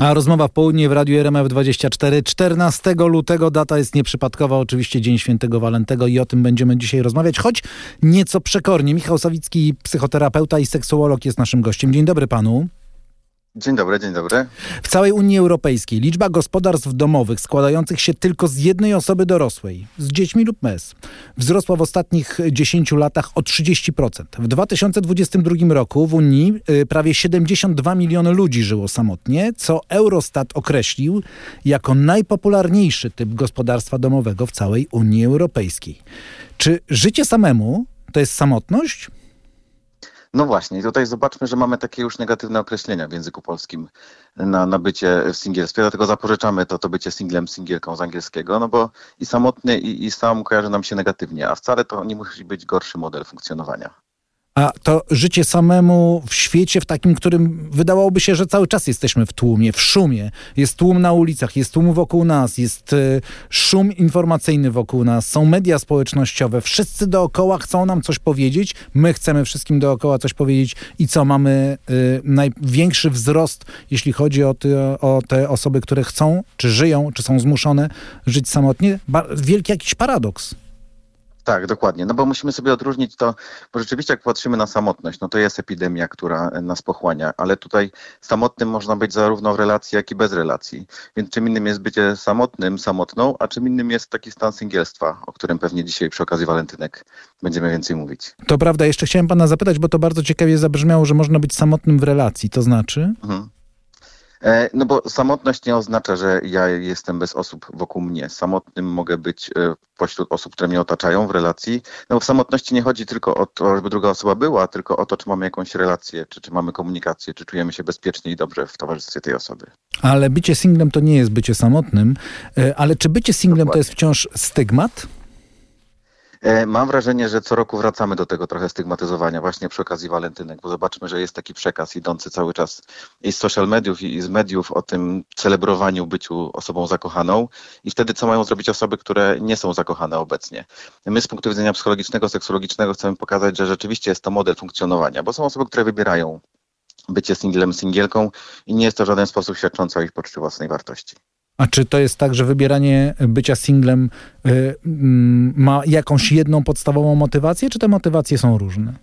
A rozmowa w południe w Radiu RMF24 14 lutego. Data jest nieprzypadkowa, oczywiście Dzień Świętego Walentego i o tym będziemy dzisiaj rozmawiać, choć nieco przekornie. Michał Sawicki, psychoterapeuta i seksuolog jest naszym gościem. Dzień dobry panu. Dzień dobry, dzień dobry. W całej Unii Europejskiej liczba gospodarstw domowych składających się tylko z jednej osoby dorosłej, z dziećmi lub mes, wzrosła w ostatnich 10 latach o 30%. W 2022 roku w Unii y, prawie 72 miliony ludzi żyło samotnie, co Eurostat określił jako najpopularniejszy typ gospodarstwa domowego w całej Unii Europejskiej. Czy życie samemu to jest samotność? No właśnie, tutaj zobaczmy, że mamy takie już negatywne określenia w języku polskim na, na bycie w singielstwie, dlatego zapożyczamy to, to bycie singlem, singielką z angielskiego, no bo i samotny, i, i sam kojarzy nam się negatywnie, a wcale to nie musi być gorszy model funkcjonowania. A to życie samemu w świecie, w takim, którym wydawałoby się, że cały czas jesteśmy w tłumie, w szumie. Jest tłum na ulicach, jest tłum wokół nas, jest y, szum informacyjny wokół nas, są media społecznościowe, wszyscy dookoła chcą nam coś powiedzieć, my chcemy wszystkim dookoła coś powiedzieć i co, mamy y, największy wzrost, jeśli chodzi o, ty, o te osoby, które chcą, czy żyją, czy są zmuszone żyć samotnie. Ba wielki jakiś paradoks. Tak, dokładnie. No bo musimy sobie odróżnić to, bo rzeczywiście jak patrzymy na samotność, no to jest epidemia, która nas pochłania, ale tutaj samotnym można być zarówno w relacji, jak i bez relacji. Więc czym innym jest bycie samotnym, samotną, a czym innym jest taki stan singielstwa, o którym pewnie dzisiaj przy okazji walentynek będziemy więcej mówić. To prawda. Jeszcze chciałem pana zapytać, bo to bardzo ciekawie zabrzmiało, że można być samotnym w relacji. To znaczy? Mhm. E, no bo samotność nie oznacza, że ja jestem bez osób wokół mnie. Samotnym mogę być e, pośród osób, które mnie otaczają w relacji. No bo w samotności nie chodzi tylko o to, żeby druga osoba była, tylko o to, czy mamy jakąś relację, czy, czy mamy komunikację, czy czujemy się bezpiecznie i dobrze w towarzystwie tej osoby. Ale bycie singlem to nie jest bycie samotnym. E, ale czy bycie singlem Dokładnie. to jest wciąż stygmat? E, mam wrażenie, że co roku wracamy do tego trochę stygmatyzowania właśnie przy okazji walentynek, bo zobaczmy, że jest taki przekaz idący cały czas i z social mediów i z mediów o tym celebrowaniu byciu osobą zakochaną i wtedy co mają zrobić osoby, które nie są zakochane obecnie. My z punktu widzenia psychologicznego, seksuologicznego chcemy pokazać, że rzeczywiście jest to model funkcjonowania, bo są osoby, które wybierają bycie singlem, singielką i nie jest to w żaden sposób świadczące o ich poczuciu własnej wartości. A czy to jest tak, że wybieranie bycia singlem y, mm, ma jakąś jedną podstawową motywację, czy te motywacje są różne?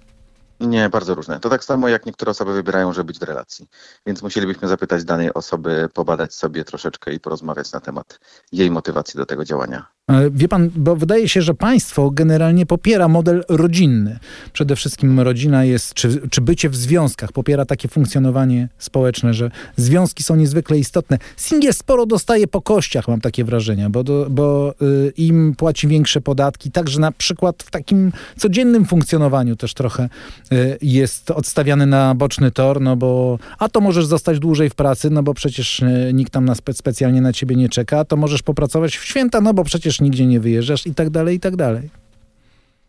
Nie, bardzo różne. To tak samo jak niektóre osoby wybierają, żeby być w relacji. Więc musielibyśmy zapytać danej osoby, pobadać sobie troszeczkę i porozmawiać na temat jej motywacji do tego działania. E, wie pan, bo wydaje się, że państwo generalnie popiera model rodzinny. Przede wszystkim rodzina jest, czy, czy bycie w związkach popiera takie funkcjonowanie społeczne, że związki są niezwykle istotne. Singiel sporo dostaje po kościach, mam takie wrażenie, bo, do, bo y, im płaci większe podatki, także na przykład w takim codziennym funkcjonowaniu też trochę y, jest odstawiany na boczny tor, no bo a to możesz zostać dłużej w pracy, no bo przecież y, nikt tam na spe, specjalnie na ciebie nie czeka, a to możesz popracować w święta, no bo przecież nigdzie nie wyjeżdżasz i tak dalej, i tak dalej.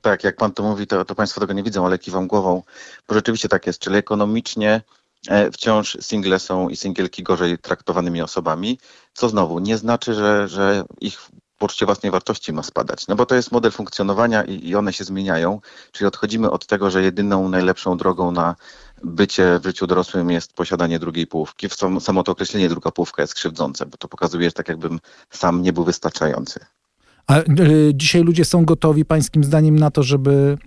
Tak, jak pan to mówi, to, to państwo tego nie widzą, ale kiwam głową, bo rzeczywiście tak jest, czyli ekonomicznie e, wciąż single są i singielki gorzej traktowanymi osobami, co znowu nie znaczy, że, że ich poczucie własnej wartości ma spadać, no bo to jest model funkcjonowania i, i one się zmieniają, czyli odchodzimy od tego, że jedyną najlepszą drogą na bycie w życiu dorosłym jest posiadanie drugiej połówki. Samo to określenie druga połówka jest krzywdzące, bo to pokazuje, że tak jakbym sam nie był wystarczający. A e, dzisiaj ludzie są gotowi, pańskim zdaniem, na to, żeby,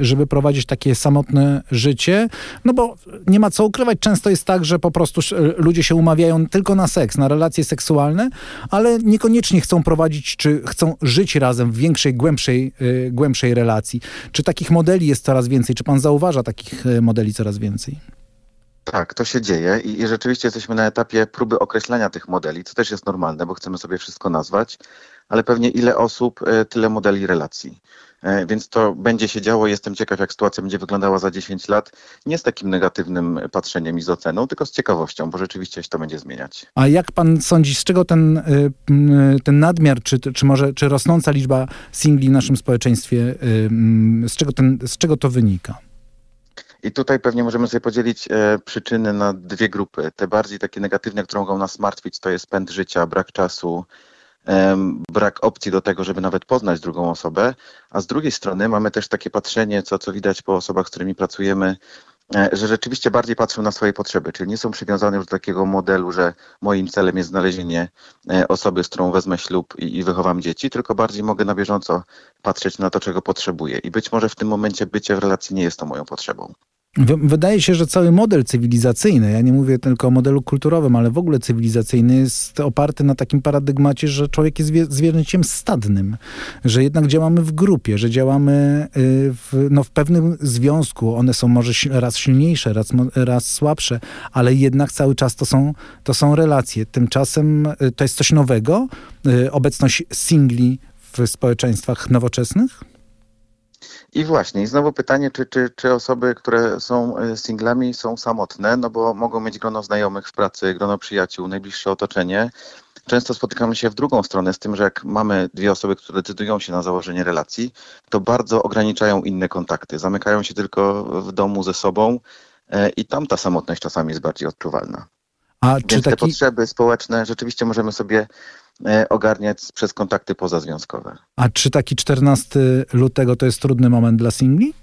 e, żeby prowadzić takie samotne życie? No bo nie ma co ukrywać, często jest tak, że po prostu e, ludzie się umawiają tylko na seks, na relacje seksualne, ale niekoniecznie chcą prowadzić, czy chcą żyć razem w większej, głębszej, głębszej relacji. Czy takich modeli jest coraz więcej? Czy pan zauważa takich modeli coraz więcej? Tak, to się dzieje i, i, rzeczywiście jesteśmy na etapie próby określenia tych modeli, co też jest normalne, bo chcemy sobie wszystko nazwać, ale pewnie ile osób, e, tyle modeli relacji. E, Więc to będzie się działo. Jestem ciekaw, jak sytuacja będzie wyglądała za 10 lat. Nie z takim negatywnym patrzeniem i z oceną, tylko z ciekawością, bo rzeczywiście się to będzie zmieniać. A jak pan sądzi, z czego ten, y, ten nadmiar, czy, czy może czy rosnąca liczba singli w naszym społeczeństwie, z czego, ten, z czego to wynika? I tutaj pewnie możemy sobie podzielić e, przyczyny na dwie grupy. Te bardziej takie negatywne, które mogą nas martwić, to jest pęd życia, brak czasu, brak opcji do tego, żeby nawet poznać drugą osobę. A z drugiej strony mamy też takie patrzenie, co, co widać po osobach, z którymi pracujemy, e, że rzeczywiście bardziej patrzą na swoje potrzeby, czyli nie są przywiązane już do takiego modelu, że moim celem jest znalezienie e, osoby, z którą wezmę ślub i, i wychowam dzieci, tylko bardziej mogę na bieżąco patrzeć na to, czego potrzebuję. I być może w tym momencie bycie w relacji nie jest to moją potrzebą. Wy- Wydaje się, że cały model cywilizacyjny, ja nie mówię tylko o modelu kulturowym, ale w ogóle cywilizacyjny jest oparty na takim paradygmacie, że człowiek jest zwie- zwierzęciem stadnym, że jednak działamy w grupie, że działamy y, w, no, w pewnym związku. One są może raz silniejsze, raz, raz słabsze, ale jednak cały czas to są, to są relacje. Tymczasem y, to jest coś nowego, y, obecność singli w społeczeństwach nowoczesnych? I właśnie, i znowu pytanie, czy, czy, czy osoby, które są e, singlami, są samotne, no bo mogą mieć grono znajomych w pracy, grono przyjaciół, najbliższe otoczenie. Często spotykamy się w drugą stronę z tym, że jak mamy dwie osoby, które decydują się na założenie relacji, to bardzo ograniczają inne kontakty. Zamykają się tylko w domu ze sobą e, i tam ta samotność czasami jest bardziej odczuwalna. A czy Więc te taki... potrzeby społeczne rzeczywiście możemy sobie e, ogarniać przez kontakty pozazwiązkowe. A czy taki 14 lutego to jest trudny moment dla singli?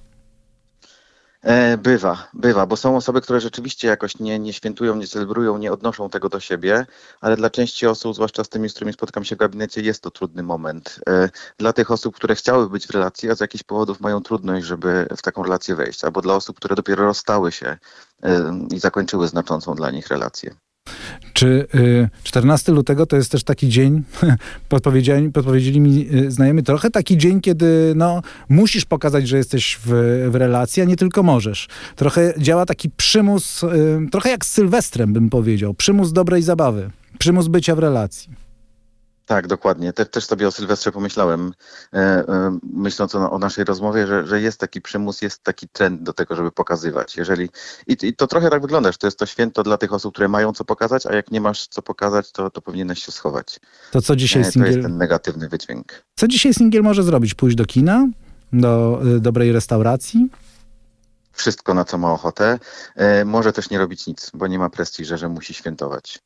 E, Bywa, bywa, bo są osoby, które rzeczywiście jakoś nie, nie świętują, nie celebrują, nie odnoszą tego do siebie, ale dla części osób, zwłaszcza z tymi, z którymi spotykam się w gabinecie, jest to trudny moment. E, Dla tych osób, które chciały być w relacji, a z jakichś powodów mają trudność, żeby w taką relację wejść, albo dla osób, które dopiero rozstały się i zakończyły znaczącą dla nich relację. Czy y, 14 lutego to jest też taki dzień, podpowiedzieli, podpowiedzieli mi y, trochę taki dzień, kiedy no, musisz pokazać, że jesteś w, w relacji, a nie tylko możesz. Trochę działa taki przymus, y, trochę jak z Sylwestrem bym powiedział, przymus dobrej zabawy, przymus bycia w relacji. Tak, dokładnie. Te, też sobie o Sylwestrze pomyślałem, e, e, myśląc o, o naszej rozmowie, że, że jest taki przymus, jest taki trend do tego, żeby pokazywać. Jeżeli, i, I to trochę tak wygląda, że to jest to święto dla tych osób, które mają co pokazać, a jak nie masz co pokazać, to, to powinieneś się schować. To co dzisiaj E, to jest ten negatywny wydźwięk. co dzisiaj singiel może zrobić? Pójść do kina, do y, dobrej restauracji? Wszystko, na co ma ochotę. E, może też nie robić nic, bo nie ma prestiża, że musi świętować.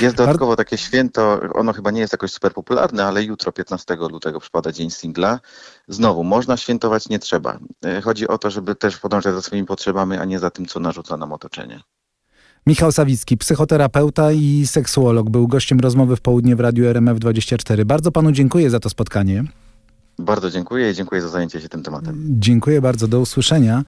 Jest dodatkowo takie święto, ono chyba nie jest jakoś super popularne, ale jutro, 15 lutego, przypada Dzień Singla. Znowu, można świętować, nie trzeba. E, Chodzi o to, żeby też podążać za swoimi potrzebami, a nie za tym, co narzuca nam otoczenie. Michał Sawicki, psychoterapeuta i seksuolog, był gościem rozmowy w południe w Radiu RMF24. Bardzo panu dziękuję za to spotkanie. Bardzo dziękuję i dziękuję za zajęcie się tym tematem. Dziękuję bardzo, do usłyszenia.